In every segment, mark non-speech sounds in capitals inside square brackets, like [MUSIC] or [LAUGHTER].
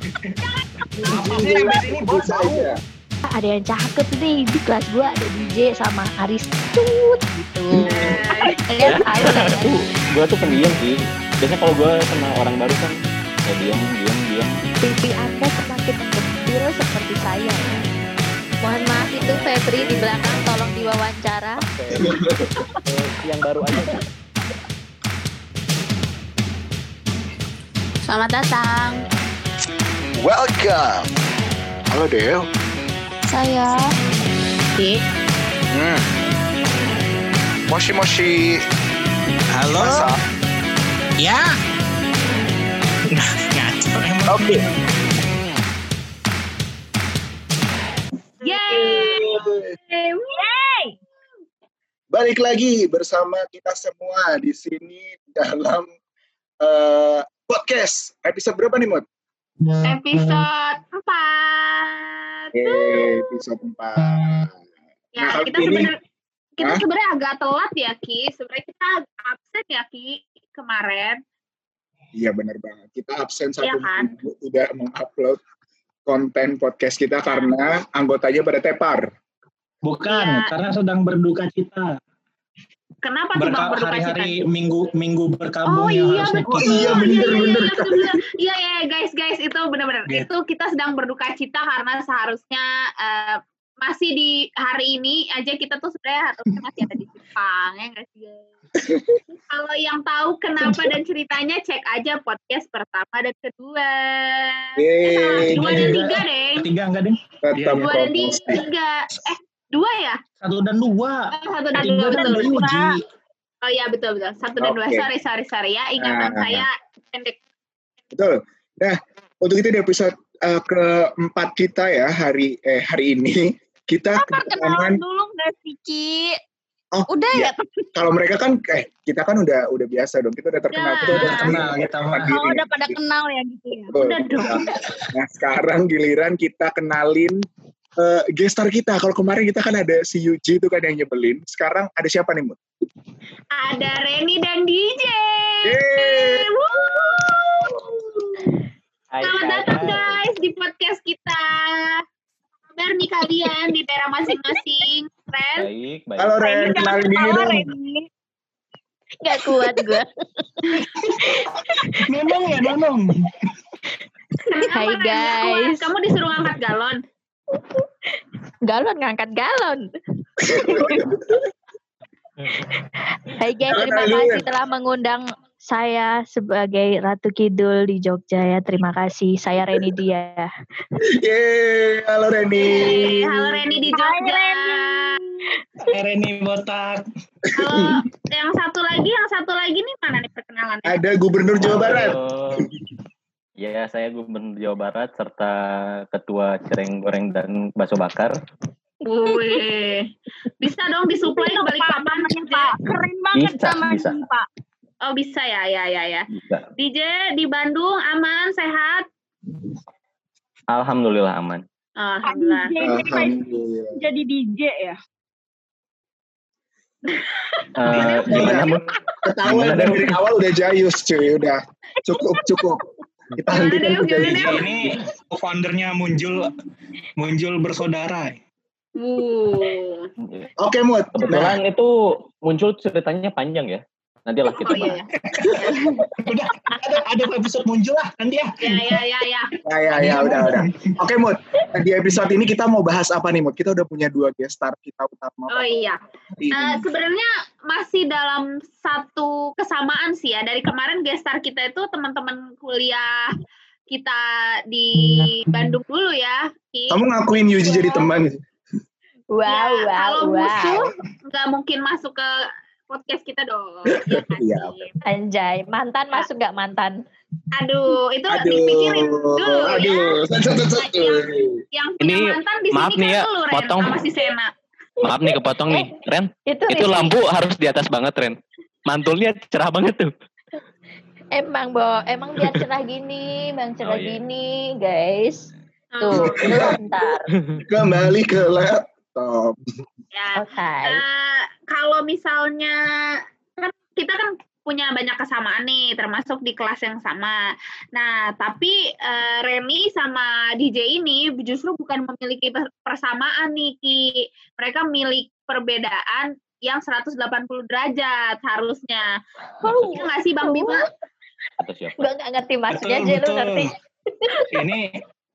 Apa sih yang ini bos Saya. ada yang cakep nih di kelas gua ada DJ sama Aris Tut gitu kalian tahu lah ya Tuh, gue tuh pendiam sih. Biasanya kalau gue sama orang baru kan, ya diam, diam, diam. pipi anda semakin mengkecil seperti saya ya. Mohon maaf itu Febri di belakang tolong diwawancara. Yang baru aja. Selamat datang. Welcome. Halo Del. Saya Ki. Hmm. Moshi Moshi. Halo. Masa? Ya. [LAUGHS] Ngaco emang. Oke. Balik lagi bersama kita semua di sini dalam eh, podcast. Episode berapa nih, Mut? Episode 4 Eh, episode 4. ya Nah, kita ini- sebenarnya kita sebenarnya agak telat ya Ki sebenarnya kita absen ya Ki kemarin Iya benar banget. Kita absen satu Iya kan? minggu tidak mengupload konten podcast kita karena anggotanya pada tepar. Bukan, Iya. karena sedang berduka cita. Kenapa tuh bang berduka cita hari-hari minggu minggu Oh berkabung yang iya harusnya betul. kita. Iya, bener, iya, bener. iya, betul, bener. Iya iya guys guys itu benar-benar. Gitu. Itu kita sedang berduka cita karena seharusnya eh, masih di hari ini aja kita tuh sebenarnya harusnya masih ada di Jepang ya nggak sih guys? [LAUGHS] Kalau yang tahu kenapa dan ceritanya cek aja podcast pertama dan kedua. Eh, salah, Yeay. dua dan tiga deh. Ketiga enggak deh? Iya, Dua dan tiga. Eh dua ya? Satu dan dua. Eh, satu dan dua kan betul. udah uji. Oh iya betul betul. Satu dan dua. Sorry sorry sorry ya. Ingatan Nah. saya pendek. Betul. Nah, untuk itu di episode eh, keempat kita ya hari eh hari ini kita kedatangan dulu nggak sih Ki? Oh, Udah iya. ya? kalau mereka kan eh kita kan udah udah biasa dong kita udah terkenal Ya. kita udah Terkenal, kita mah. Oh, udah pada kenal ya gitu ya. Betul. Udah dong. Nah sekarang giliran kita kenalin eh gestar kita. Kalau kemarin kita kan ada si Yuji itu kan yang nyebelin. Sekarang ada siapa nih Mut? Ada Reni dan DJ. Yeay. Hai, Selamat hai, datang hai. guys di podcast kita. Apa Kabar nih kalian di daerah masing-masing, Ren? Baik, baik. Halo Ren, kenalin diri dong. Gak kuat gue. Nonong ya, nonong. Kenapa, Hai, guys. Kamu disuruh ngangkat galon. Galon ngangkat galon. Hai guys, terima kasih telah mengundang saya sebagai Ratu Kidul di Jogja ya. Terima kasih. Saya Reni Dia. Yeay, halo Reni. Halo Reni di Jogja. Reni botak. Halo, yang satu lagi, yang satu lagi nih mana nih perkenalannya? Ada Gubernur Jawa Barat. Halo. Ya, saya Gubernur Jawa Barat serta Ketua Cereng Goreng dan Bakso Bakar. Wih, bisa dong disuplai ke balik papan Pak. Keren Bisa, bisa, Pak. Oh bisa ya, ya, ya, ya. bisa. DJ di Bandung aman, sehat. Alhamdulillah aman. Alhamdulillah. Alhamdulillah. Jadi DJ ya? Eh, gimana? Ketahuan Gimana, dari awal udah jayus cuy, udah cukup cukup. Kita Gimana? Gimana, kejayusan. Ini foundernya muncul muncul bersaudara. Wuh. Oke Mut. Nah, Kebetulan itu muncul ceritanya panjang ya. Nanti lah kita Oh iya, bahas. ya. Udah ada ada episode muncul lah nanti ya. Ya, ya, ya, ya. ya ya ya udah udah. Oke Mut. Di episode ini kita mau bahas apa nih Mut? Kita udah punya dua guest star kita utama. Oh iya. Eh, sebenarnya masih dalam satu kesamaan sih ya. Dari kemarin gestar kita itu teman-teman kuliah kita di Bandung dulu ya. Ki. Kamu ngakuin Yuji jadi teman? Wow, Ya, wow, kalau wow. musuh nggak mungkin masuk ke podcast kita dong. [LAUGHS] Iya kan, Iya. Anjay, mantan masuk gak mantan? Aduh, itu Aduh, dipikirin dulu ya. aduh, set, set, set. Yang punya Ini, mantan di maaf sini nih kan ya, lu, Ren, potong. sama si Sena. Maaf nih kepotong nih, Ren. Itu, Itu lampu harus di atas banget, Ren. Mantulnya cerah banget tuh. Emang, Bo. Emang biar cerah gini, bang cerah Oh, iya. gini, guys. Hmm, Tuh, belum ntar. Kembali ke laptop. ya. Oke. Eh, kalau misalnya kan kita kan punya banyak kesamaan nih, termasuk di kelas yang sama. Nah, tapi eh, Remy sama DJ ini justru bukan memiliki per- persamaan nih, Ki. Mereka milik perbedaan yang 180 derajat harusnya. Iya nggak sih, Bang Bima? Kata siapa? Gue gak ngerti maksudnya Betul, aja lu ngerti. Ini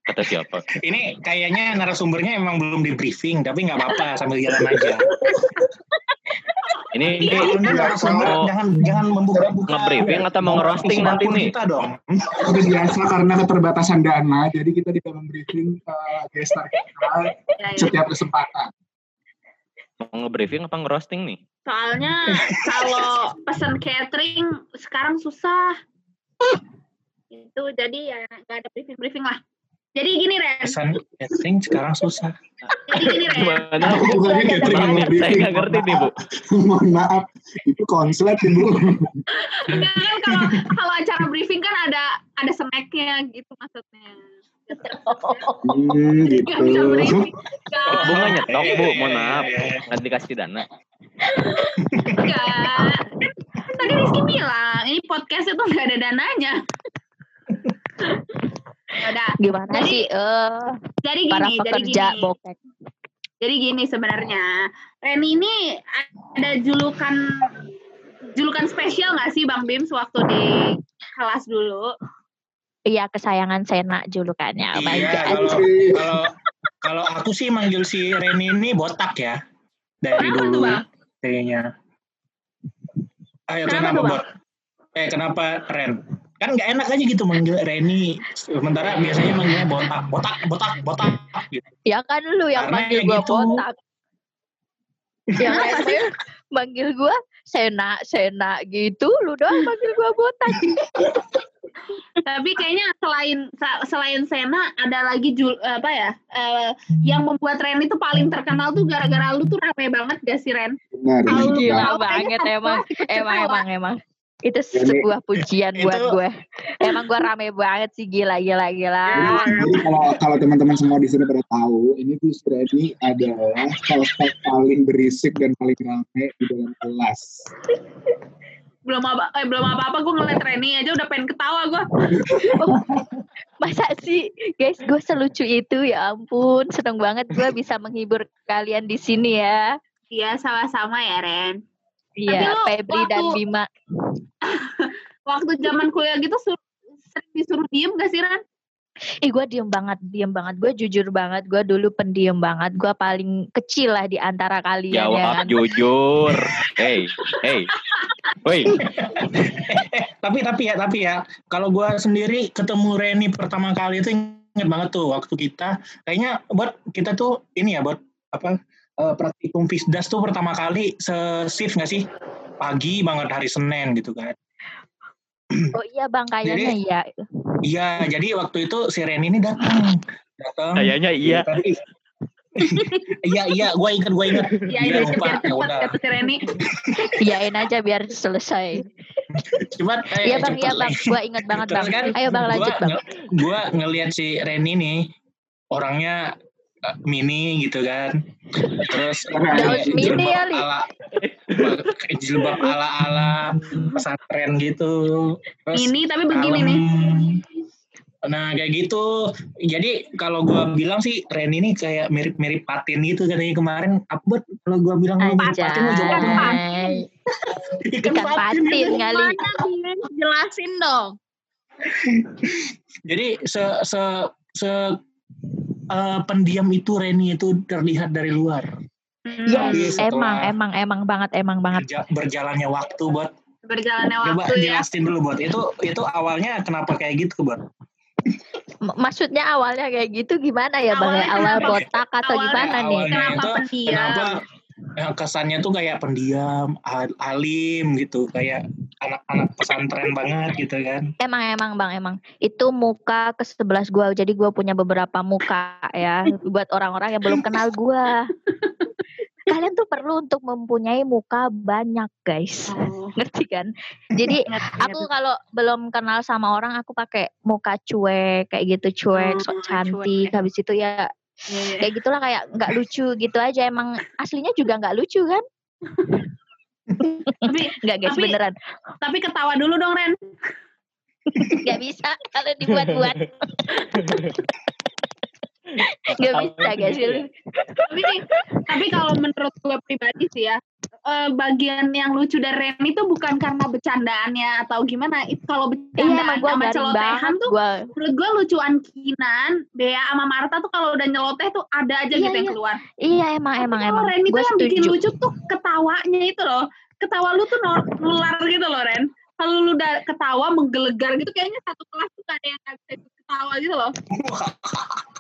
Kata siapa? ini kayaknya narasumbernya emang belum di briefing, tapi nggak apa-apa sambil jalan aja. [LAUGHS] Ini Iya, ini Anda narasumber mau jangan jangan membuka-buka. nge-briefing atau mau ngerosting nanti nih? Kita dong. Seperti biasa karena keterbatasan dana, jadi kita tidak membriefing uh, gestar kita [LAUGHS] Ya, ya. setiap kesempatan. mau nge-briefing apa ngerosting nih? Soalnya [LAUGHS] kalau pesan catering sekarang susah. Itu jadi ya nggak ada briefing-briefing lah. Jadi gini Ren, Pesan catering sekarang susah. jadi gini Ren. Gimana? Catering saya nggak ngerti nih bu. [LAUGHS] Mohon maaf, itu konslet ibu. Enggak kan kalau kalau acara briefing kan ada ada snacknya gitu maksudnya. Hmm, gitu. Nggak bisa briefing. Bunga nyetok bu, mohon maaf. eh. Nggak dikasih dana. Enggak. Tadi Rizky bilang ini podcast itu nggak ada dananya. Ya Udah, Gimana Jadi- sih eh jadi para gini, jadi pekerja gini. bokek. Jadi gini sebenarnya, Reni ini ada julukan julukan spesial nggak sih Bang Bim sewaktu di kelas dulu? Iya kesayangan Sena julukannya. Iya, kalau [LAUGHS] kalau kalau aku sih manggil si Reni ini botak ya dari Kenapa dulu kayaknya. Ayo Kenapa kenapa? Bot? Eh kenapa Ren? Kan nggak enak aja gitu manggil Reni. Sementara biasanya manggilnya botak, botak, botak, botak. Gitu. Ya kan lu yang Karena manggil gua gitu. botak. Yang lain manggil gua Sena, Sena gitu. Lu doang manggil gua botak. Tapi kayaknya selain selain Sena ada lagi jul, apa ya? eh, yang membuat Ren itu paling terkenal tuh gara-gara lu tuh rame banget gak sih Ren? Benar, Gila banget emang. Emang emang emang. Itu Ini- sebuah pujian [LAUGHS] buat Itu- gue. Emang gue rame banget sih gila gila gila. Jadi kalau kalau teman-teman semua di sini pada tahu, ini tuh Freddy adalah prospek paling berisik dan paling ramai di dalam kelas. Belum apa eh, belum apa-apa gue ngeliat Reni aja udah pengen ketawa gue. [LAUGHS] Masa sih guys gue selucu itu ya ampun. Seneng banget gue bisa menghibur kalian di sini ya. Iya sama-sama ya Ren. Iya, Febri dan waktu- Bima. [LAUGHS] Waktu zaman kuliah gitu sur- sering disuruh diem gak sih Ren? Ih gue diem banget, diem banget. Gue jujur banget, gue dulu pendiam banget. Gue paling kecil lah di antara kalian ya Jawab kan. jujur. Hey, hey. Woi, [LAUGHS] Tapi tapi ya tapi ya kalau gua sendiri ketemu Reni pertama kali itu inget banget tuh waktu kita kayaknya buat kita tuh ini ya buat apa eh, praktikum Fisdas tuh pertama kali se-shift nggak sih pagi banget hari Senin gitu kan. Oh iya bang, kayaknya Jadi- iya. Iya, jadi waktu itu si Reni ini datang. Datang. kayaknya iya. Tapi- [LAUGHS] Iya, iya, gue inget, gue inget. Iya ini lupa, biar ya udah. kata si Reni. [LAUGHS] Iyain aja biar selesai. Cuman, eh, Iya bang, iya bang. Gue inget banget [LAUGHS] Terus bang. kan, Ayo bang lanjut gua, bang. Gua ngelihat si Reni nih, orangnya mini gitu kan. Terus mini ala pakai jilbab ala ala pesantren gitu. Terus Ini tapi begini kalem. nih. Nah kayak gitu. Jadi kalau gua bilang sih Reni ini kayak mirip-mirip Patin gitu katanya kemarin. Apa buat kalau gua bilang mirip Patin lu jawab apa? Ikan patin kali. Jelasin dong. [LAUGHS] Jadi se se se eh, pendiam itu Reni itu terlihat dari luar. Hmm, Yes, Setelah- emang, emang, emang banget, emang banget. Berja- berjalannya waktu buat Berjalannya coba waktu ya. jelasin dulu buat itu itu awalnya kenapa kayak gitu buat Maksudnya awalnya kayak gitu gimana ya bang? ya? Awalnya Awal kenapa? botak atau Awalnya gimana nih? awalnya Kenapa itu pendiam? kenapa eh, kesannya tuh kayak pendiam al- alim gitu kayak anak-anak pesantren banget gitu kan Emang emang bang emang itu muka ke sebelas gua jadi gua punya beberapa muka ya buat orang-orang yang belum kenal gua. Kalian tuh perlu untuk mempunyai muka banyak guys, Oh, ngerti kan? Jadi aku kalau belum kenal sama orang aku pakai muka cuek kayak gitu cuek, sok Oh, cantik. cuek. Habis itu ya Iya. kayak gitulah kayak nggak lucu gitu aja. Emang aslinya juga nggak lucu kan? tapi [LAUGHS] Enggak guys, Tapi- beneran. tapi ketawa dulu dong Ren. Enggak bisa kalau dibuat-buat. [LAUGHS] Enggak bisa guys. tapi tapi kalau menurut gue pribadi sih ya eh, bagian yang lucu dari Ren itu bukan karena bercandaannya atau gimana itu kalau Iya, bercandaan gue sama celotehan tuh gue. menurut gue lucuan Kinan Bea sama Marta tuh kalau udah nyeloteh tuh ada aja Iya, gitu yang iya. keluar Iya emang emang Tapi emang. kalau Ren itu Gue yang bikin setuju. lucu tuh ketawanya itu loh ketawa lu tuh nular gitu loh Ren kalau lu udah ketawa menggelegar gitu kayaknya satu kelas tuh gak ada yang gak bisa ketawa gitu loh. [LAUGHS]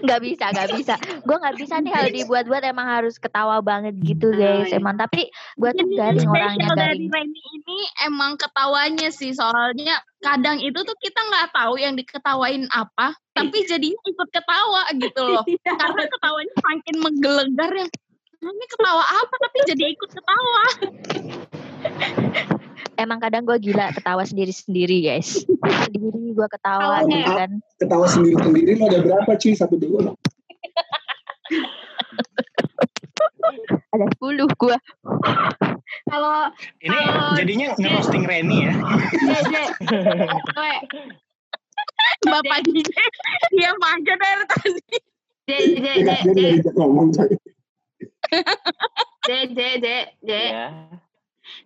Nggak bisa, nggak bisa. Gue nggak bisa nih kalau dibuat-buat emang harus ketawa banget gitu Ah, guys. iya. Emang tapi gue tuh garing orangnya dari. Reni ini emang ketawanya sih soalnya kadang itu tuh kita nggak tahu yang diketawain apa tapi jadinya ikut ketawa gitu loh [LAUGHS] Iya. karena ketawanya makin menggelegar yang "Nah, ini ketawa apa tapi jadi ikut ketawa [LAUGHS] Emang kadang gue gila ketawa sendiri-sendiri guys. Sendiri gue ketawa gitu nggak- kan. Ketawa sendiri-sendiri lo ada berapa cuy? Satu dua. Ada 10 gue. kalau Ini Kalau- jadinya ngerosting Reni ya. Je, Je, Gue, bapak DJ dia aja dari tadi Je, Je, Je, Jadi Je, dari ngomong coy.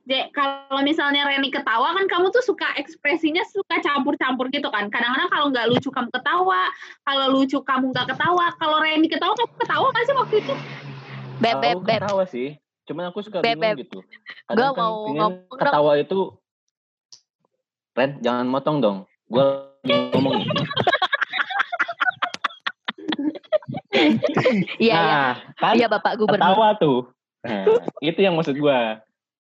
Ya. Je, kalau misalnya Reni ketawa kan kamu tuh suka ekspresinya suka campur-campur gitu kan. Kadang-kadang kalau nggak lucu kamu ketawa, kalau lucu kamu nggak ketawa. Kalau Reni ketawa kamu ketawa nggak sih waktu itu? Beb, beb, beb. ketawa sih. Cuman aku suka Beb, bingung Beb. gitu. Kadang kan mau ngomong dong. ketawa itu Ren, jangan motong dong. Gue ngomong nih. Iya, iya. nah, kan Iya Bapak Gubernur. ketawa tuh. Nah, itu yang maksud gue.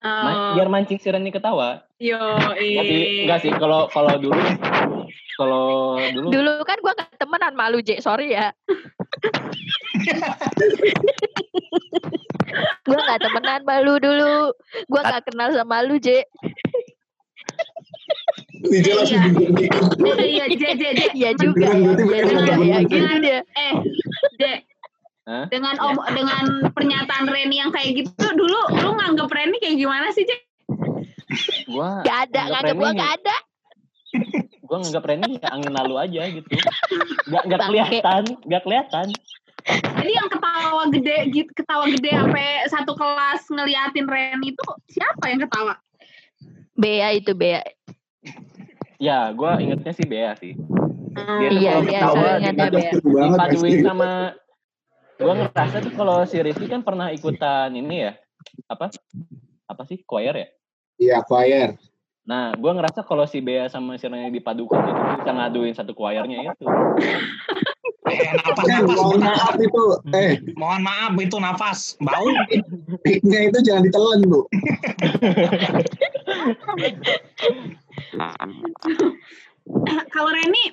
Oh, biar mancing si Reni ketawa. yo, sih, enggak sih. Kalau kalau dulu, kalau dulu, Dulu kan gue gak temenan malu J, sorry ya. [LAUGHS] gue gak temenan malu dulu. Gue gak kenal sama lu J. Nih dia langsung Iya. Iya, Je, Je, Je. Iya juga ya. Iya juga ya. J. Gitu dia. Eh, Je. Hah? Dengan om, dengan pernyataan Reni yang kayak gitu dulu, lu nganggep Reni kayak gimana sih, Je? gua Gak ada, nganggep gue Reni- gak ada. gua nganggap Reni ya angin lalu aja gitu. Gak, gak kelihatan, gak kelihatan. Jadi yang ketawa gede gitu, ketawa gede sampai satu kelas ngeliatin Reni itu siapa yang ketawa? Bea itu Bea. Ya, gua ingetnya sih Bea sih. Dia tuh Iya, dia ketawa dipaduin sama gua ngerasa tuh kalau si Rizky kan pernah ikutan ini ya apa apa sih choir ya Iya, choir. nah gua ngerasa kalau si Bea sama si Reni dipadukan itu bisa ngaduin satu choirnya itu Eh, napas, Eh, napas. mohon maaf itu. Eh, Mohon maaf itu nafas. Bau. mic-nya itu jangan ditelan, Bu. kalau Reni,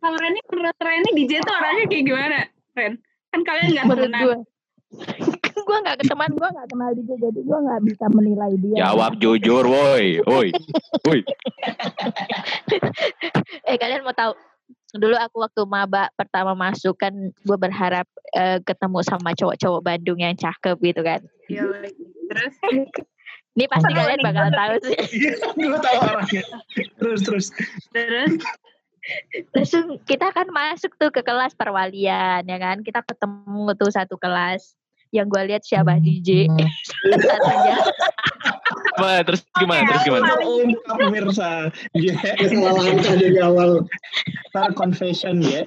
kalau Reni menurut Reni DJ tuh orangnya kayak gimana, Ren? Kan kalian nggak Menurut temenan. gue. [LAUGHS] gue gak keteman, gue gak kenal dia. Jadi gue gak bisa menilai dia. jujur woi woi woi [LAUGHS] Eh kalian mau tahu? Dulu aku waktu maba pertama masuk kan gue berharap eh, ketemu sama cowok-cowok Bandung yang cakep gitu kan. Iya, terus Ini pasti kalian bakal tahu sih. Iya, gue tahu orangnya. Terus, terus. terus Langsung kita kan masuk tuh ke kelas perwalian ya kan. Kita ketemu tuh satu kelas. Yang gue lihat siapa DJ. Satunya. Wah, terus gimana terus gimana Ungkap pemirsa. Ya, salah langkah dari awal. ntar confession ya.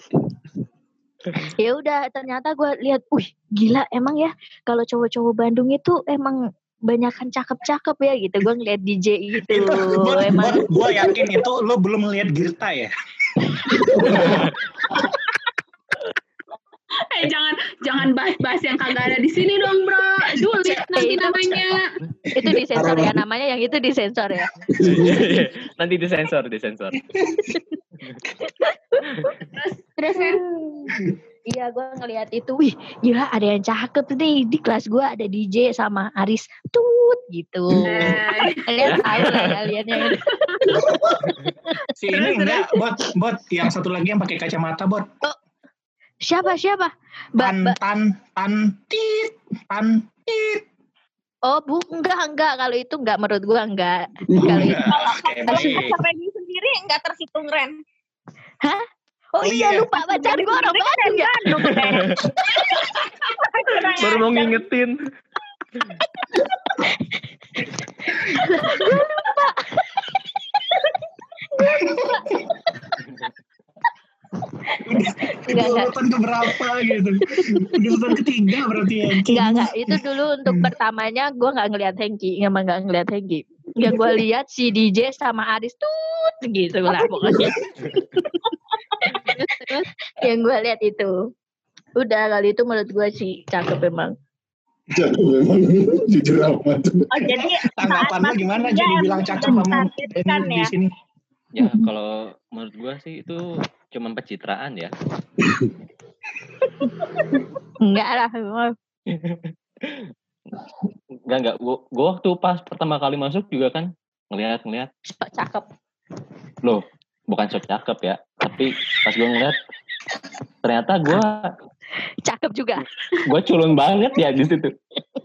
ya udah ternyata gue lihat, wih gila emang ya kalau cowok-cowok Bandung itu emang banyakan cakep-cakep ya gitu. Gue ngeliat DJ gitu. Itu, emang gue yakin itu lo belum lihat Girta ya. [LAUGHS] eh jangan jangan bahas-bahas yang kagak ada di sini dong, Bro. Julid nanti namanya. itu disensor ya namanya yang itu disensor ya. [LAUGHS] nanti disensor disensor Terus terus [LAUGHS] kan Iya gue ngeliat itu, wih gila ada yang cakep nih di kelas gue ada DJ sama Aris tut gitu. Kalian tahu lah kaliannya itu. [LAUGHS] Si ini enggak, bot, bot. Yang satu lagi yang pakai kacamata, bot. Siapa siapa? Mbak Tan, tan, tan, tit, tan, tit. Oh, bu, enggak, enggak. Kalau itu enggak menurut gua enggak. Kalau itu. Kalau sendiri nggak terhitung Ren. Oh, Oh iya, iya. lupa pacar gua orang Bandung ya. [LAUGHS] Baru mau ngingetin. Enggak, enggak. Urutan keberapa gitu. Urutan ketiga berarti ya. Enggak, enggak. Itu dulu untuk pertamanya gua nggak ngelihat Hengki, emang nggak ngelihat Hengki. Yang gua lihat si DJ sama Aris tut gitu lah pokoknya. Yang gua lihat itu. Udah kali itu menurut gua sih cakep emang. Jadi memang [LAUGHS] jujur amat. Oh, jadi Tanggapan lu gimana jadi bilang cakep sama kan ya. di sini? Ya kalau menurut gua sih itu cuman pencitraan ya. Enggak lah. Enggak enggak. Gua, gua waktu pas pertama kali masuk juga kan ngelihat ngelihat Sok cakep. loh bukan so cakep ya tapi pas gua ngeliat ternyata gua Cakep juga. gua culun banget ya di situ.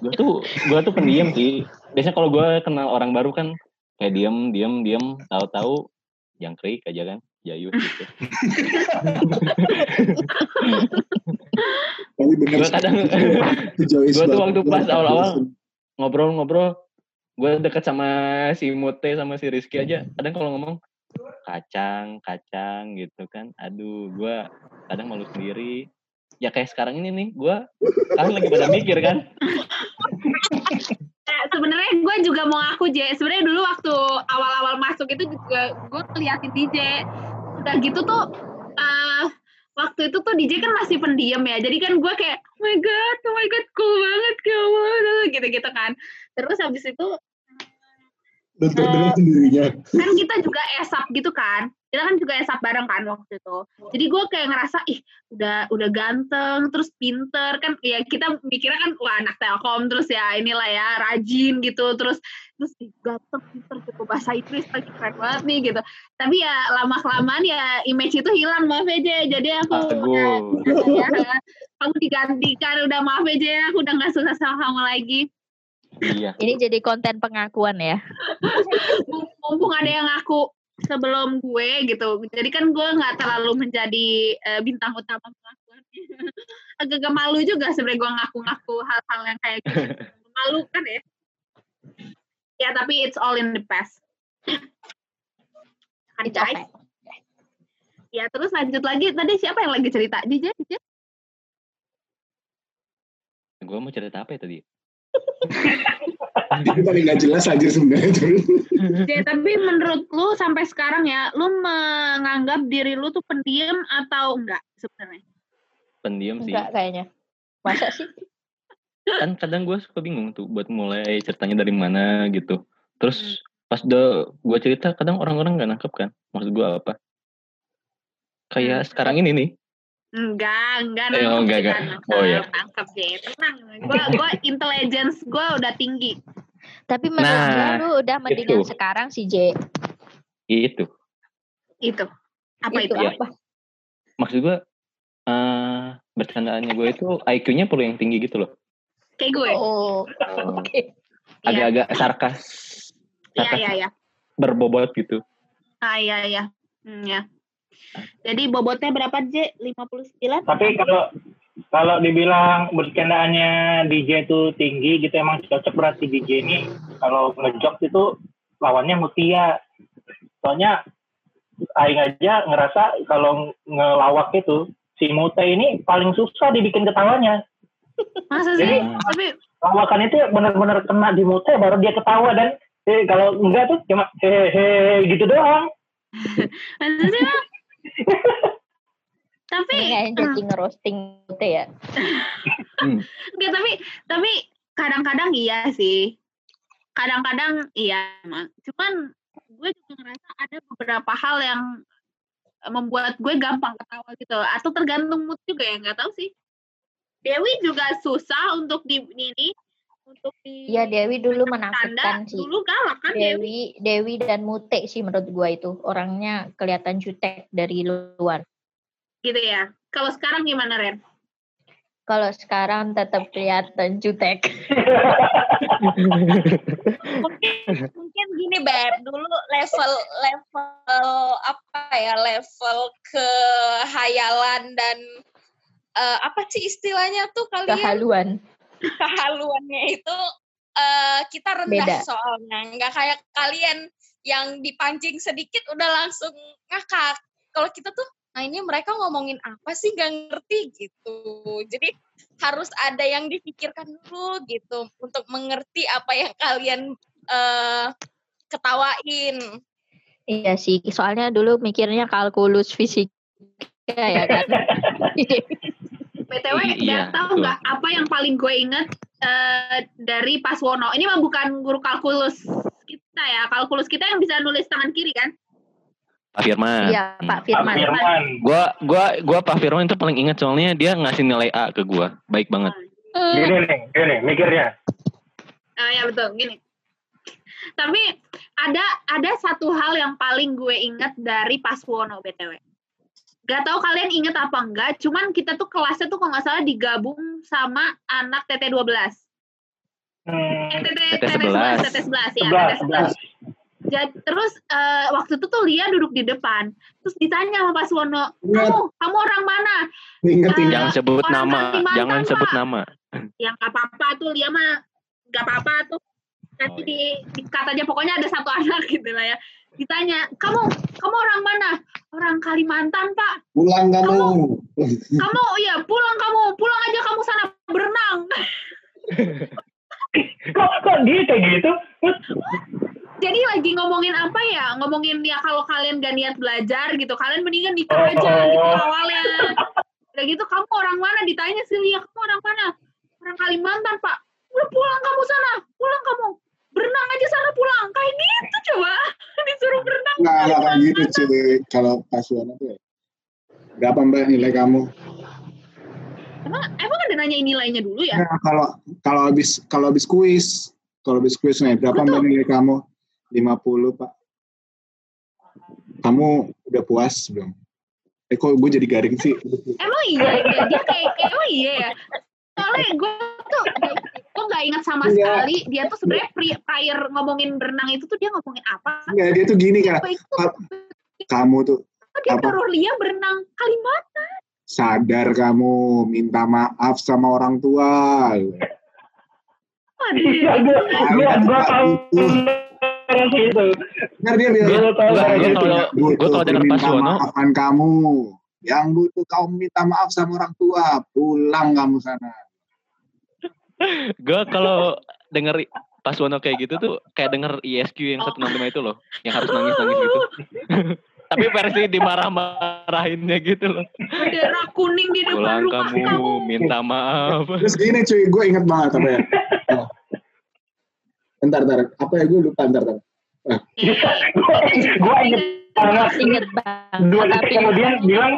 Gua tuh gua tuh pendiam sih. Biasanya kalau gua kenal orang baru kan kayak diem diem diem tahu-tahu jangkrik aja kan jayus gitu. Gua kadang- Gua tuh waktu pas awal-awal ngobrol-ngobrol gue deket sama si Mute sama si Rizky aja kadang kalau ngomong kacang kacang gitu kan aduh gue [LAUGHS] kadang malu sendiri ya kayak sekarang ini nih gue kan lagi pada mikir kan Nah, [LAUGHS] sebenarnya gue juga mau ngaku J. Sebenarnya dulu waktu awal-awal masuk itu juga gue ngeliatin DJ. Udah gitu tuh eh waktu itu tuh DJ kan masih pendiam ya. Jadi kan gue kayak oh my god, oh my god, cool banget kamu gitu-gitu kan. Terus habis itu Nonton dengan sendirinya. kan kita juga esap gitu kan. Kita kan juga esap bareng kan waktu itu. Jadi gue kayak ngerasa ih udah udah ganteng terus pinter. Kan ya kita mikirnya kan wah anak telkom terus ya inilah ya rajin gitu terus terus ih, ganteng pinter gitu bahasa Inggris lagi keren banget nih gitu. Tapi ya lama kelamaan ya image itu hilang maaf aja jadi aku udah, Aduh. ya, kamu digantikan. Udah maaf aja aku udah nggak susah sama kamu lagi iya. Ini jadi konten pengakuan ya. [LAUGHS] mumpung ada yang ngaku sebelum gue gitu. Jadi kan gue nggak terlalu menjadi eh, bintang utama pengakuan. [LAUGHS] Agak-agak malu juga sebenarnya gue ngaku-ngaku hal-hal yang kayak gitu. [LAUGHS] Malu kan ya? Ya tapi it's all in the past. Kan guys okay. ya terus lanjut lagi. Tadi siapa yang lagi cerita? DJ DJ gue mau cerita apa ya tadi Itu paling nggak jelas aja sebenarnya. DJ, tapi menurut lu sampai sekarang ya lu menganggap diri lu tuh pendiam atau enggak sebenarnya pendiam sih Enggak kayaknya. Masa sih? [LAUGHS] kan kadang gue suka bingung tuh buat mulai ceritanya dari mana gitu terus pas udah gue cerita kadang orang-orang nggak nangkep kan maksud gue apa kayak sekarang ini nih Enggak, enggak Eh, oh, enggak, enggak. nangkep, Oh, iya. nangkep deh. Tenang, gua [LAUGHS] gua intelligence gua udah tinggi. Tapi menurut Nah, lu udah mendingan itu. sekarang si J. itu Itu. Apa itu itu? ya? apa? maksud gue eh bercandaannya gue itu IQ-nya perlu yang tinggi gitu loh Kayak gue. Oh, Eh, oke. Iya, agak-agak sarkas iya, sarkas iya, iya. berbobot gitu Ah, iya, iya. Hmm, ya. Jadi bobotnya berapa, J? 59? Tapi kalau kalau dibilang bercandaannya DJ itu tinggi gitu emang cocok berarti DJ ini kalau ngejok itu lawannya Mutia. Soalnya Aing aja ngerasa kalau ngelawak itu si Mute ini paling susah dibikin ketawanya. Masa Jadi sih? Tapi lawakan itu benar-benar kena di Mute baru dia ketawa dan eh, kalau enggak tuh cuma hehehe gitu doang. [LAUGHS] masa sih, Bang? Tapi kayaknya [CLEARS THROAT] jadi ngerosting gitu ya. Enggak, tapi tapi kadang-kadang iya sih. Kadang-kadang iya, emang. Cuman gue juga ngerasa ada beberapa hal yang membuat gue gampang ketawa gitu. Atau tergantung mood juga ya, nggak tahu sih. Dewi juga susah untuk di ini untuk di Iya Dewi dulu menakutkan sih. Dulu galak kan Dewi. Dewi, Dewi dan Mute sih menurut gua itu orangnya kelihatan jutek dari luar. Gitu ya. Kalau sekarang gimana Ren? Kalau sekarang tetap kelihatan jutek. mungkin mungkin gini beb dulu level level apa ya level kehayalan dan uh, apa sih istilahnya tuh kalian Kehaluan. [LAUGHS] kehaluannya itu uh, kita rendah Beda. soalnya. Nggak kayak kalian yang dipancing sedikit udah langsung ngakak. Kalau kita tuh nah ini mereka ngomongin apa sih? Nggak ngerti gitu. Jadi harus ada yang dipikirkan dulu gitu untuk mengerti apa yang kalian uh, ketawain. Iya sih, soalnya dulu mikirnya kalkulus fisika ya kan. [LAUGHS] BTW, Iya, nggak tahu nggak apa yang paling gue inget eh, dari Paswono. Ini mah bukan guru kalkulus kita ya. Kalkulus kita yang bisa nulis tangan kiri kan? Pak Firman. Iya, Pak Pak Firman. Firman. Gua gua gua Pak Firman itu paling ingat soalnya dia ngasih nilai A ke gua. Baik banget. Gini nih, gini mikirnya. Ah ya betul, gini. Tapi ada ada satu hal yang paling gue inget dari Paswono BTW. Gak tahu kalian inget apa enggak, cuman kita tuh kelasnya tuh kalau nggak salah digabung sama anak TT12. Hmm, Eh, TT, TT 11. TT11 ya, sebelas, TT11. sebelas. Jadi, terus eh, waktu itu tuh Lia duduk di depan, terus ditanya sama Paswono, Ingat, kamu kamu orang mana? inget, Eh, inget. Jangan sebut nama, jangan sebut Pak. nama. Yang gak apa-apa tuh Lia mah gak apa-apa tuh. Nanti Oh, di, dikat aja pokoknya ada satu [LAUGHS] anak gitu lah ya. Ditanya, kamu kamu orang mana? Orang Kalimantan pak. Pulang kamu. Kamu [LAUGHS] ya pulang kamu, pulang aja kamu sana berenang. Kok kok dia kayak gitu? Jadi lagi ngomongin apa ya? Ngomongin ya kalau kalian gak niat belajar gitu, kalian mendingan nikah Oh. aja gitu awalnya. Udah gitu kamu orang mana? Ditanya sih Lia, kamu orang mana? Orang Kalimantan pak. Udah pulang kamu sana, pulang kamu. Berenang aja sana pulang. Kayak gitu. Nggak, nggak kayak gitu cuy. Kalau pasuan itu ya. Berapa mbak nilai kamu? Emang emang ada nanyain nilainya dulu ya? Nah, kalau kalau habis kalau habis kuis, kalau habis kuis nih berapa Betul. mbak nilai kamu? 50 pak. Kamu udah puas belum? Eh kok gue jadi garing sih? Emang iya, dia, dia kayak, kayak emang iya ya. Soalnya gue tuh nggak ingat sama Iya. sekali dia tuh sebenarnya pri- prior ngomongin berenang itu tuh dia ngomongin apa? Enggak, dia tuh gini kan. Gue itu Kamu tuh dia apa? nyuruh Lia berenang Kalimantan. sadar kamu minta maaf sama orang tua. Aduh, Iya, gua tahu orang itu. Ntar dia bilang, denger Pak perminta Suwono, maafan kamu. Yang butuh kamu minta maaf sama orang tua. Pulang kamu sana. Gue kalau denger pas Wono kayak gitu tuh kayak denger ISQ yang 165 itu loh, yang harus nangis-nangis gitu. [LAUGHS] Tapi versi dimarah-marahinnya gitu loh. bendera kuning di depan Pulang rumah kamu, kamu. minta maaf. Terus gini cuy, gue inget banget apa ya. Oh. [LAUGHS] Bentar, bentar. Apa ya gue lupa, bentar, bentar. Gua gua inget banget. Ingat bang. Dua detik kemudian bilang,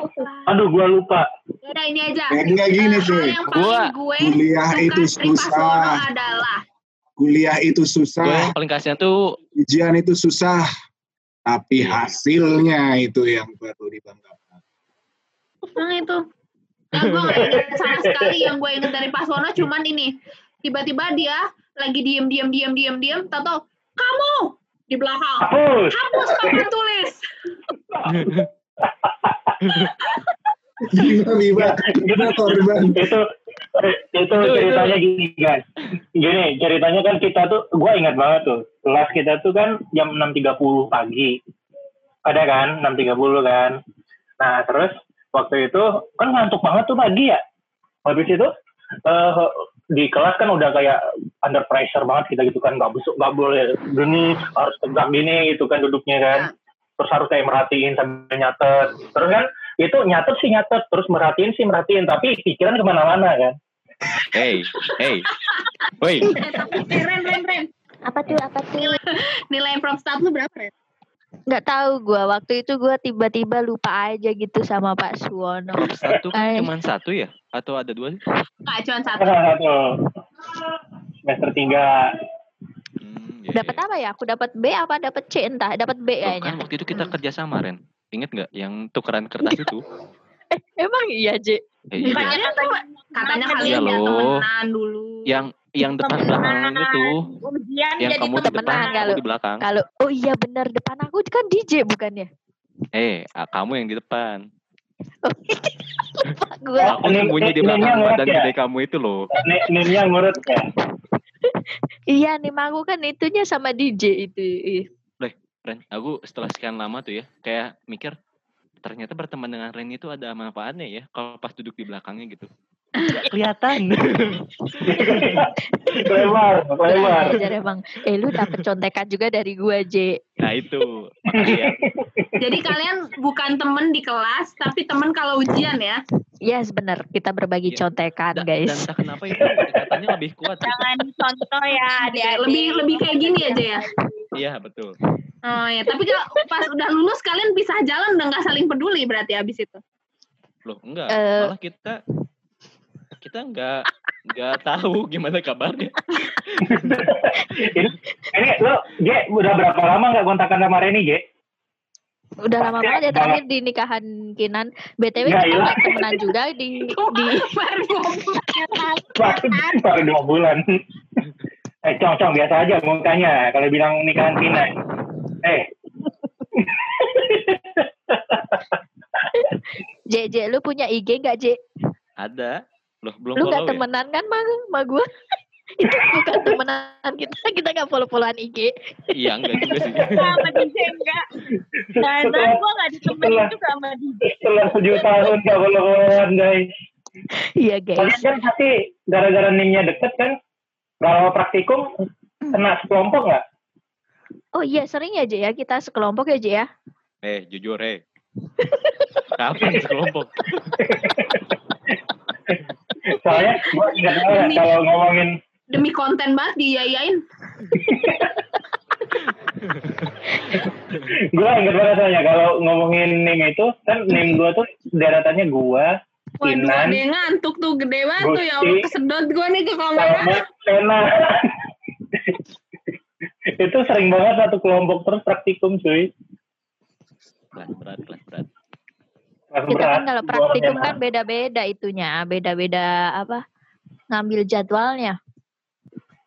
aduh gua lupa. Udah ini aja. Enggak gini Gua- gue Kuliah itu susah. adalah Kuliah itu Gue susah. yang paling kasihan tuh Ujian itu susah. Tapi Iya. hasilnya itu yang perlu dibanggakan. Nah itu. Ya, gue gak ingat sama sekali yang gue inget dari Pasono cuman ini. Tiba-tiba dia lagi diem diem diem diem diem. Tahu kamu di belakang. Hapus. Hapus papan tulis. Korban? itu itu ceritanya gini guys gini ceritanya kan kita tuh gue ingat banget tuh kelas kita tuh kan jam 6.30 pagi ada kan 6.30 kan nah terus waktu itu kan ngantuk banget tuh pagi ya habis itu eh, di kelas kan udah kayak under pressure banget kita gitu kan nggak busuk nggak boleh gini harus tegak gini gitu kan duduknya kan terus harus kayak merhatiin sambil nyatet terus kan itu nyatet sih nyatet terus merhatiin sih merhatiin tapi pikiran ke mana-mana kan hey, hey. Woi, Eh, eh, Ren, Ren, Ren. apa tuh apa tuh? Nilai from start lu berapa, Ren? Nggak tahu gue. Waktu itu gue tiba-tiba lupa aja gitu sama Pak Suwono. satu kan Eh. cuma satu ya? Atau ada dua sih? Nggak, cuma satu. satu semester tiga Hmm, iya, Dapat iya. apa ya? Aku dapat B apa dapat C entah. Dapat B Oh, kan kayaknya. waktu itu kita kerja sama Ren. Ingat nggak yang tukeran kertas itu? Eh, [LAUGHS] emang iya J. Eh, iya. Katanya, katanya kalian ya temenan dulu. Yang yang depan belakang itu, Ujian yang jadi kamu di depan, kalau- di belakang. Kalau oh iya benar depan aku kan DJ bukannya? Eh, kamu yang di depan. [LAUGHS] Lupa gue. Aku sembunyi di belakang badan ngurut ya? gede kamu itu loh. Nih, Nimnya ngurut ya. [LAUGHS] Iya nih aku kan itunya sama DJ itu. Ih. Ren, aku setelah sekian lama tuh ya, kayak mikir ternyata berteman dengan Ren itu ada manfaatnya ya kalau pas duduk di belakangnya gitu. Kelihatan. [LAUGHS] lebar, lebar. Belajar emang. Eh lu dapet contekan juga dari gua J. nah itu. Ya. [LAUGHS] Jadi kalian bukan temen di kelas, tapi temen kalau ujian ya. Yes bener kita berbagi Iya. contekan Da- Dan guys. entah kenapa itu katanya lebih kuat. gitu. Jangan contoh ya [LAUGHS] adik-adik. Lebih lebih kayak gini aja ya. Iya betul. Oh ya, tapi kalau pas udah lulus kalian pisah jalan udah nggak saling peduli berarti abis itu. Loh enggak, Eh. malah kita kita enggak enggak tahu gimana kabarnya. ini, ini lo, J, udah berapa lama nggak kontakan sama Reni, J? Udah lama banget ya terakhir di nikahan Kinan. BTW Nggak, kita iya. nggak temenan juga di [LAUGHS] di Baru ngomong. Baru, [LAUGHS] baru dua bulan. Eh, cong, cong, biasa aja mukanya kalau bilang nikahan Tina. Eh, J J lu punya IG nggak J? Ada. Loh belum Lu nggak follow ya? temenan kan sama sama gua? [LAUGHS] itu bukan temenan kita kita nggak follow followan IG. Iya enggak juga sih. sama DJ enggak. Dan Setelah- gue gak ditemenin setelah- juga sama DJ. setelah tujuh tahun gak follow-followan, guys. Iya Kalian guys. kan pasti gara-gara nimnya deket kan? Kalau praktikum, kena sekelompok nggak? Oh iya sering ya J ya kita sekelompok ya J ya. Eh jujur eh. Kapan sekelompok? [LAUGHS] Soalnya gue ingat banget kalau ngomongin Demi konten banget diyayain. [LAUGHS] gue ingat banget soalnya kalau ngomongin nim itu kan nim gue tuh deretannya gue Waduh, Kinan ada ngantuk tuh gede banget tuh ya Allah Gusti. kesedot gue nih ke. Sena [LAUGHS] itu sering banget satu kelompok terus praktikum cuy Kelas berat, kelas berat. Kita berat. kan kalau praktikum kan beda-beda itunya, beda-beda apa? Ngambil jadwalnya.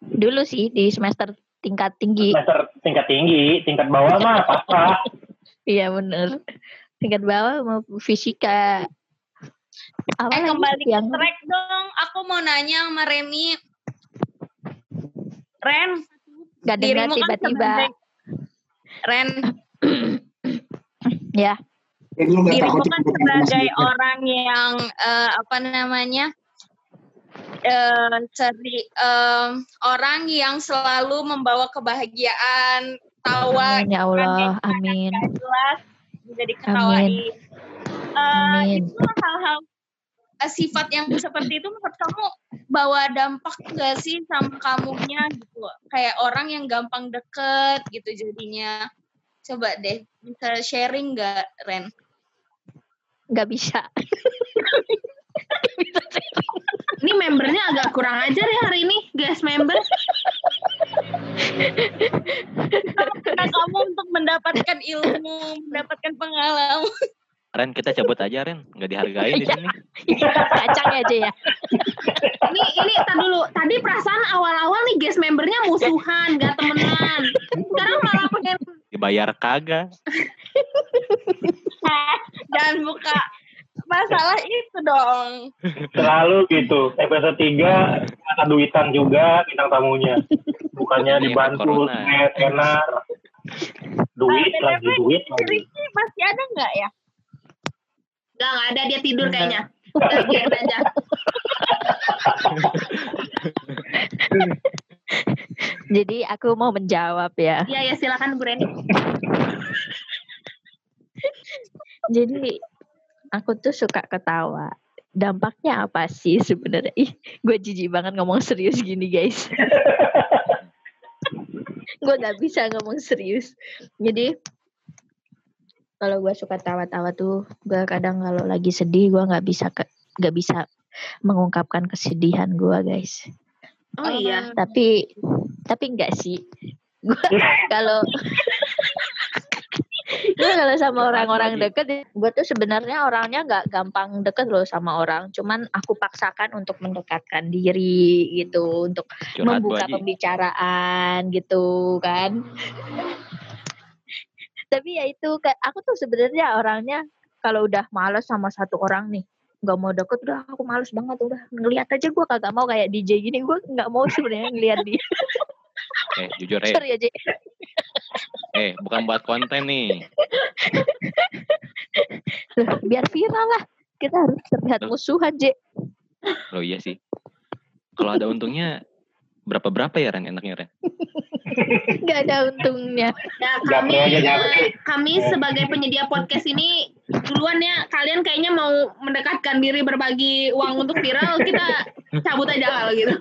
Dulu sih di semester tingkat tinggi. semester tingkat tinggi tingkat bawah mah [LAUGHS] apa Iya bener. Tingkat bawah mau fisika. Apa Eh kembali ke yang track dong. Aku mau nanya sama Reni. Ren, gak dengar dirimu kan tiba-tiba. Ren, [CLEARS THROAT] Ya, Lu gak takut kan sebagai orang yang eh, apa namanya eh seri, em, orang yang selalu membawa kebahagiaan, tawa, amin ya Allah, amin. jelas bisa diketawain. Eh, Amin. itu hal-hal eh, sifat yang seperti itu menurut kamu bawa dampak gak sih sama kamunya gitu kayak orang yang gampang deket gitu jadinya coba deh bisa sharing gak Ren Gak bisa. Ini membernya agak kurang ajar ya hari ini, guys member. karena kamu untuk mendapatkan ilmu mendapatkan pengalaman Ren kita cabut aja Ren, nggak dihargain di sini. Kacang aja ya. Ini ini tar dulu. Tadi perasaan awal-awal nih guys membernya musuhan, gak temenan. Sekarang malah pengen Dibayar kagak. [LAUGHS] dan buka. Masalah itu dong. Selalu gitu. Episode 3 kata duitan juga bintang tamunya. Bukannya Iya, dibantu net enar. Duit Ah, lagi duit lagi. Masih ada nggak ya? Gak, gak ada. Dia tidur kayaknya. Udah aja. [LAUGHS] [LAUGHS] Jadi aku mau menjawab ya. Iya ya silakan Bu Reni. [LAUGHS] Jadi aku tuh suka ketawa. Dampaknya apa sih sebenarnya? Ih, gue jijik banget ngomong serius gini guys. [LAUGHS] gue gak bisa ngomong serius. Jadi kalau gue suka tawa-tawa tuh, gue kadang kalau lagi sedih gue nggak bisa ke, nggak bisa mengungkapkan kesedihan gue guys. Oh iya. Tapi tapi enggak sih. [LAUGHS] Gue kalau Gue kalau sama orang-orang deket, gue tuh sebenarnya orangnya nggak gampang deket loh sama orang. Cuman aku paksakan untuk mendekatkan diri gitu, untuk Curhat Bu membuka pembicaraan gitu kan. Tapi ya itu, aku tuh sebenarnya orangnya kalau udah males sama satu orang nih, nggak mau deket udah aku males banget udah ngeliat aja gue kagak mau kayak DJ gini gue nggak mau sebenarnya ngeliat dia [LAUGHS] Eh, jujur eh. sorry aja Eh, bukan buat konten nih. biar viral lah kita harus terlihat Loh. musuhan J Loh iya sih. Kalau ada untungnya berapa-berapa ya Ren enaknya Ren? [LAUGHS] nggak ada untungnya Ya, Japri kami kami sebagai penyedia podcast ini duluan ya kalian kayaknya mau mendekatkan diri berbagi uang untuk viral kita cabut aja kalau gitu. [LAUGHS]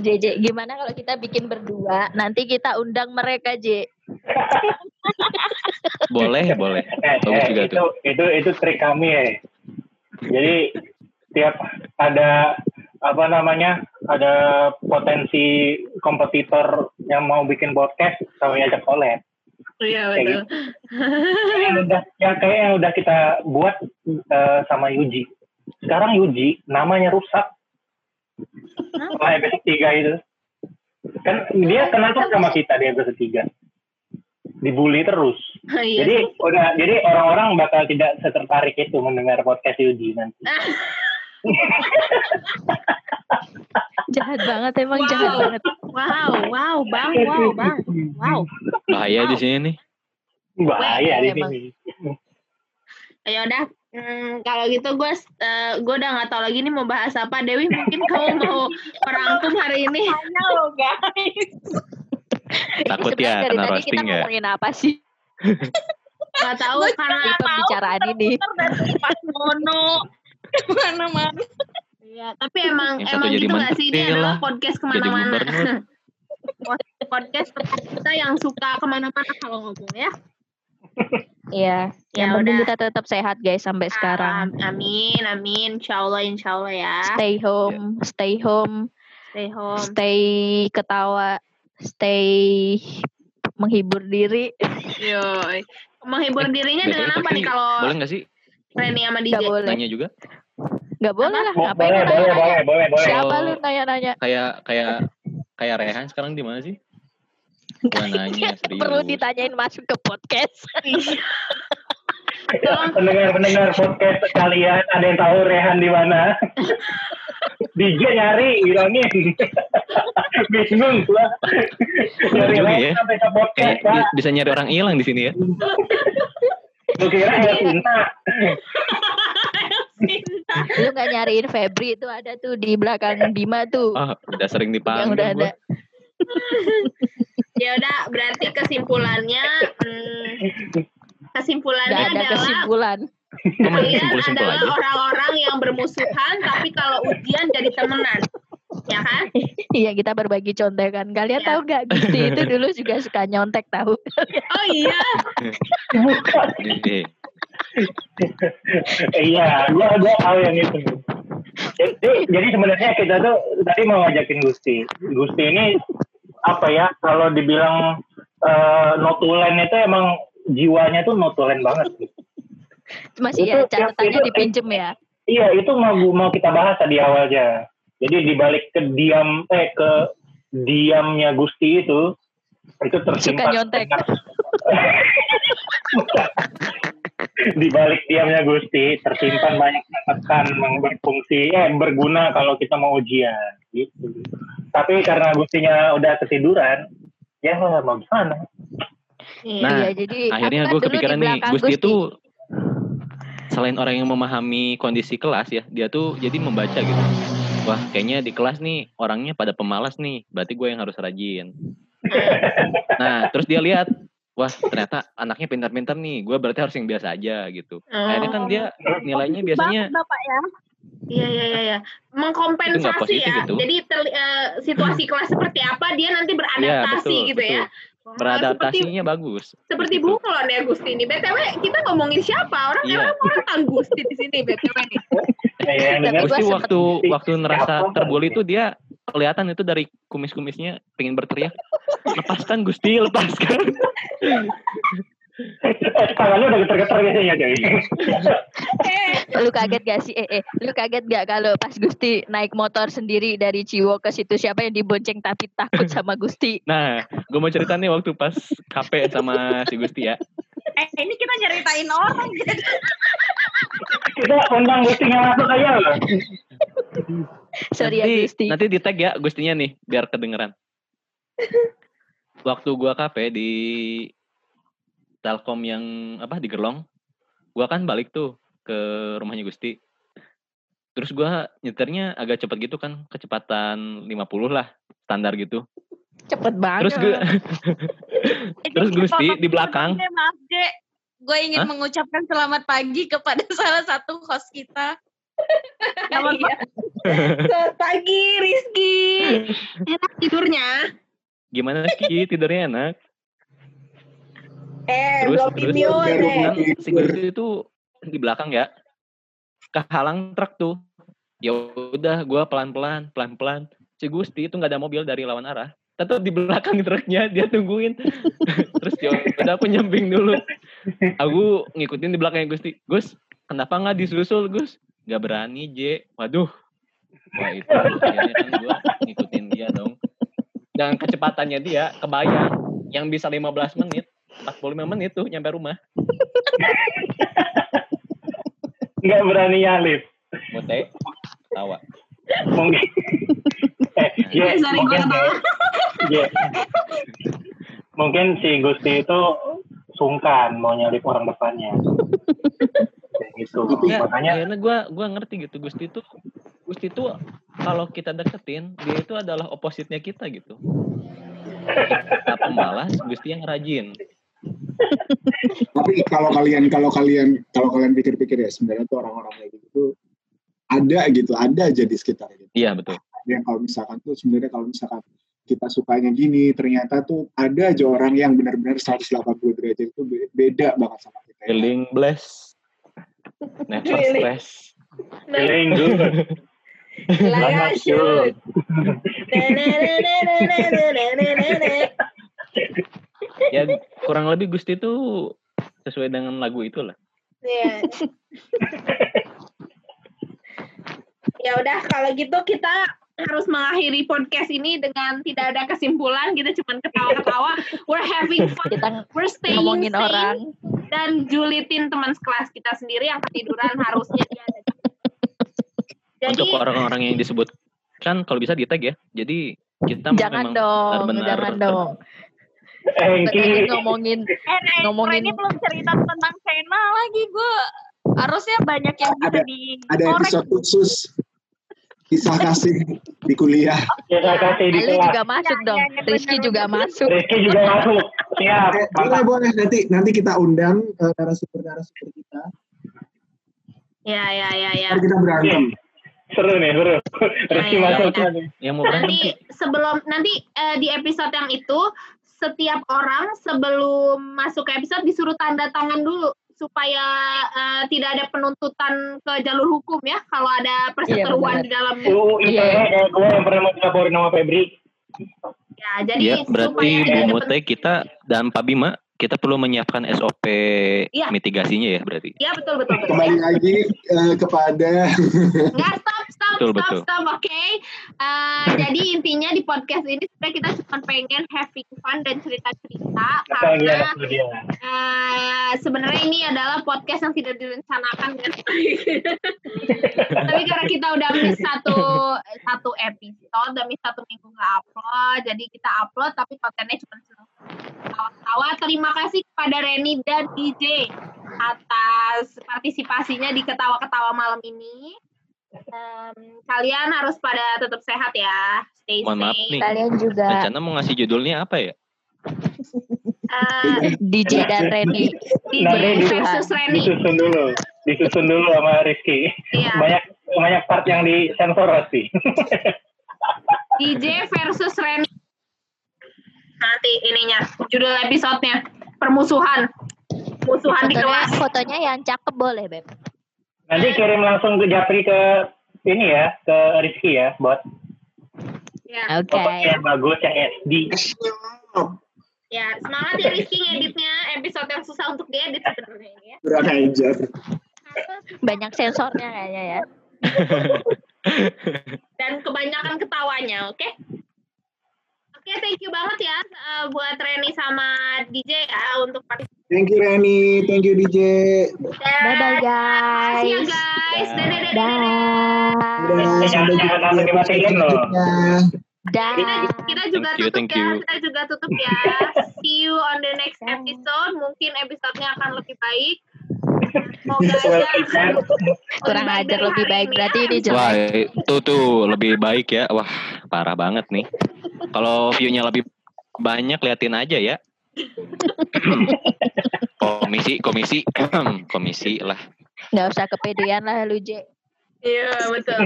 JJ gimana kalau kita bikin berdua nanti kita undang mereka J [LAUGHS] Boleh, boleh. Eh, eh, juga itu, itu itu trik kami ya. Jadi tiap ada apa namanya ada potensi kompetitor yang mau bikin podcast kami ajak collab. Iya betul. Kayak yang udah yang kayak yang udah kita buat eh, sama Yuji. Sekarang Yuji namanya rusak. Setelah episode 3 itu. Kan dia kenapa sama kita di episode 3? Dibully terus. Iya. Jadi udah jadi orang-orang bakal tidak setertarik itu mendengar podcast Yuji nanti. [LAUGHS] [LAUGHS] jahat banget emang Wow. jahat banget Wow, wow, bang, wow, bang, wow. Bahaya di sini nih. Bahaya di Emang. sini. Ayo udah. Hmm, kalau gitu gue gue udah nggak tahu lagi nih mau bahas apa Dewi mungkin kamu [LAUGHS] mau merangkum hari ini Tanya lo guys. Takut ya dari kena tadi kita roasting ya. ngomongin apa sih nggak tahu karena di pembicaraan ini pas mono. [LAUGHS] Ke mana-mana. Iya, tapi emang Yang emang gitu nggak sih ini adalah lah, podcast ke mana-mana. [LAUGHS] podcast kita yang suka ke mana-mana kalau ngomong ya. Iya, Ya yang penting udah. kita tetap sehat guys sampai sekarang. Am- Amin, amin. Insya Allah, insya Allah ya. Stay home, stay home, Stay home. stay ketawa, stay menghibur diri. Yoi. Menghibur Eh, dirinya dengan apa nih kalau Boleh nggak sih Reni sama DJ? Gak boleh, nanya juga? gak boleh lah. Bo- Ngapain boleh, boleh, boleh, boleh, boleh. Siapa lu nanya-nanya? Kayak kayak kayak Rehan sekarang di mana sih? Gua nanya serius. Perlu ditanyain masuk ke podcast. [LAUGHS] Pendengar-pendengar podcast kalian ada yang tahu Rehan di mana? [LAUGHS] DJ nyari, bilangin. [LAUGHS] Bingung gua. Nyari ya. sampai ke podcast, bisa nyari orang hilang di sini ya. Lu kira ya cinta. lu gak nyariin Febri itu ada tuh di belakang Bima tuh. Oh, udah sering yang dipanggil udah gua. ada. ya udah, berarti kesimpulannya, hmm, kesimpulannya Gak ada adalah kesimpulan. Kalian adalah orang-orang yang bermusuhan, tapi kalau ujian jadi temenan, ya kan? [LAUGHS] Iya kita berbagi contekan. Kalian Ya. tahu gak Gusti [LAUGHS] itu dulu juga suka nyontek tahu. Oh iya, Jadi, [LAUGHS] Iya, gua gua tahu yang itu. Jadi, jadi sebenarnya kita tuh tadi mau ngajakin Gusti. Gusti ini apa ya? Kalau dibilang eh, notulen itu emang jiwanya tuh notulen banget. Masih Itu- ya itu- catatannya itu- dipinjem ya. Iya, itu mau mau kita bahas tadi awalnya. Jadi dibalik ke diam eh ke diamnya Gusti itu itu tersimpan [LAUGHS] di balik diamnya Gusti tersimpan banyak catatan yang berfungsi eh berguna kalau kita mau ujian gitu. Tapi karena Gustinya udah ketiduran, ya mau gimana? Iya. Nah, iya jadi akhirnya kan gue di kepikiran nih, belakang Gusti itu selain orang yang memahami kondisi kelas ya, dia tuh jadi membaca gitu. Wah, kayaknya di kelas nih orangnya pada pemalas nih, berarti gue yang harus rajin. Nah, terus dia lihat, wah ternyata anaknya pintar-pintar nih, gue berarti harus yang biasa aja gitu. Akhirnya kan dia nilainya biasanya Bapak ya. Iya iya iya iya. Nggak Mengkompensasi ya. itu. Jadi eh, situasi kelas seperti apa dia nanti beradaptasi betul, gitu ya. Wah, Seperti, beradaptasinya bagus. seperti Gitu. bunglon ya Gusti ini. BTW kita ngomongin siapa? Orang Iya. orang orang tahu Gusti di sini BTW nih. [LAUGHS] Eh, Gusti waktu waktu ngerasa terbully itu dia kelihatan itu dari kumis-kumisnya pengen berteriak lepaskan Gusti lepaskan [LAUGHS] Tangannya udah geter-geter biasanya coy. Lu kaget gak sih? Eh, eh, lu kaget gak kalau pas Gusti naik motor sendiri dari Ciwo ke situ siapa yang dibonceng tapi takut [LAUGHS] sama Gusti? Nah, gue mau cerita nih waktu pas KP sama si Gusti ya. Eh, ini kita nyeritain orang gitu. Kita undang Gustinya masuk aja loh. Sorry ya nanti, Gusti. nanti di tag ya Gustinya nih, biar kedengeran. Waktu gua KP di Telkom yang apa di Gerlong, gua kan balik tuh ke rumahnya Gusti. Terus gua nyetirnya agak cepet gitu kan, kecepatan 50 lah, standar gitu. Cepet banget. Terus gue [LAUGHS] Terus Gusti di belakang. Maaf, Dek. Gue ingin Hah? mengucapkan selamat pagi kepada [LAUGHS] salah satu host kita. Selamat Iya. [LAUGHS] Pagi Rizky. Enak tidurnya? Gimana Ki tidurnya enak? Eh, Terus belum terus kan si itu di belakang ya. Kehalang truk tuh. Ya udah gua pelan-pelan, pelan-pelan. Si Gusti itu nggak ada mobil dari lawan arah. Tetap di belakang [LAUGHS] truknya dia tungguin. [LAUGHS] Terus ya udah aku nyamping dulu. Aku ngikutin di belakangnya Gusti. Gus, kenapa nggak disusul Gus? Gak berani J. Waduh. Wah itu akhirnya kan gua ngikutin dia dong. Dan kecepatannya dia kebayang yang bisa 15 menit 45 menit tuh nyampe rumah. Nggak berani nyalip. Mote, tawa. Mungkin. eh, [LAUGHS] sorry, mungkin, gua ketawa. J. Mungkin si Gusti itu sungkan mau nyalip orang depannya. Kayak gitu. Nggak, Makanya akhirnya gue gua ngerti gitu Gusti itu Gusti itu kalau kita deketin dia itu adalah opositnya kita gitu. Kita pemalas, Gusti yang rajin. Tapi kalau kalian kalau kalian kalau kalian pikir-pikir ya sebenarnya tuh orang-orang kayak gitu tuh ada gitu, ada aja di sekitar gitu. Iya betul. Ada yang kalau misalkan tuh sebenarnya kalau misalkan kita sukanya gini, ternyata tuh ada aja orang yang benar-benar 180 derajat itu be- beda banget sama kita. ya. Feeling blessed, never stress. feeling [LAUGHS] good. Like I Banget, should ya kurang lebih Gusti itu sesuai dengan lagu itulah. Iya. ya udah kalau gitu kita harus mengakhiri podcast ini dengan tidak ada kesimpulan kita cuman ketawa-ketawa we're having fun kita we're staying ngomongin staying, orang dan julitin teman sekelas kita sendiri yang ketiduran harusnya dia ada. jadi untuk orang-orang yang disebut kan kalau bisa di tag ya jadi kita jangan dong benar -benar jangan dong Eh, Tadi Ki, ngomongin Eh, eh, Ngomongin- ini belum cerita tentang Sena lagi. Gue harusnya banyak yang bisa Ada- di Ada korek. episode khusus kisah kasih di kuliah. kita kasih di kelas. juga masuk Ya, dong. ya, ya, Rizky juga masuk. Rizky juga masuk. Siap. Eh, boleh boleh nanti nanti kita undang eh, narasumber narasumber kita. ya ya ya ya Ntar kita berantem. Seru nih, seru. Rizky ya, masuk ya. nih. yang mau berantem nanti sebelum nanti eh, di episode yang itu setiap orang sebelum masuk ke episode disuruh tanda tangan dulu supaya eh, tidak ada penuntutan ke jalur hukum ya kalau ada perseteruan benar. di dalam Uh, itu Iya. eh, gue yang pernah mau laporin sama Febri. ya jadi Ya, berarti supaya ada Mute kita dan Pak Bima kita perlu menyiapkan SOP Iya. mitigasinya ya berarti. Ya betul betul betul. Kembali lagi eh, kepada [LAUGHS] Nggak stop stop Betul, stop betul. stop oke. Eh, jadi intinya di podcast ini sebenarnya kita cuma pengen having fun dan cerita cerita karena dia. eh, sebenarnya ini adalah podcast yang tidak direncanakan kan. [LAUGHS] Tapi karena kita udah miss satu satu episode, udah miss satu minggu nggak upload, jadi kita upload tapi kontennya cuma seru tawa-tawa. Terima kasih kepada Reni dan DJ atas partisipasinya di ketawa-ketawa malam ini. Em, kalian harus pada tetap sehat ya. Stay Mohon maaf safe. nih. Kalian juga Rencana mau ngasih judulnya apa ya? Eh, DJ dan Reni. DJ versus Reni. Disusun dulu. Disusun dulu sama Rizky. Iya. Banyak banyak part yang disensor pasti. [LAUGHS] DJ versus Reni. Nanti ininya, judul episodenya permusuhan. Musuhan di kelas. fotonya yang cakep boleh, Beb. Nanti kirim langsung ke Japri ke ini ya, ke Rizky ya, buat Ya. Oke. fotonya yang bagus, yang SD. Ya, semangat ya Rizky ngeditnya. Episode yang susah untuk diedit sebenarnya ini ya. Kurang ajar. Banyak sensornya kayaknya ya. [LAUGHS] Dan kebanyakan ketawanya, oke? Oke, thank you banget ya uh, buat Reni sama DJ ya untuk partisipasi. Thank you Reni, thank you DJ. Bye bye guys. Makasih ya guys. Dah. Dadah, dadah, dadah. Sampai jumpa di loh. selanjutnya. Dah. Kita, kita juga Thank you, tutup thank ya, you. kita juga tutup ya. See you on the next episode. Mungkin episodenya akan lebih baik. Semoga Sesuai aja kita. Kurang ajar lebih baik berarti ini Wah, jelek. itu tuh lebih baik ya. Wah, parah banget nih. Kalau view-nya lebih banyak, liatin aja ya. [LAUGHS] komisi, komisi, [CLEARS THROAT] komisi lah. Nggak usah kepedean lah lu J. Iya, betul.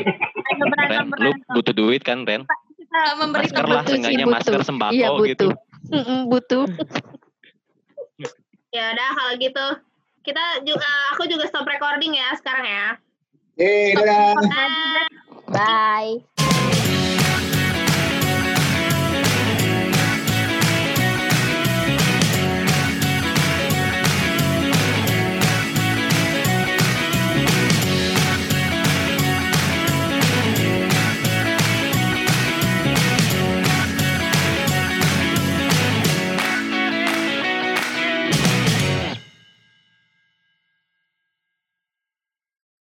Ren, lu butuh duit kan, Ren? Kita memberi Masker lah, seenggaknya masker sembako Iya gitu. butuh. Mm-mm, butuh. Ya udah kalau gitu. Kita juga aku juga stop recording ya sekarang ya. Yeay, dadah. Bye. Bye.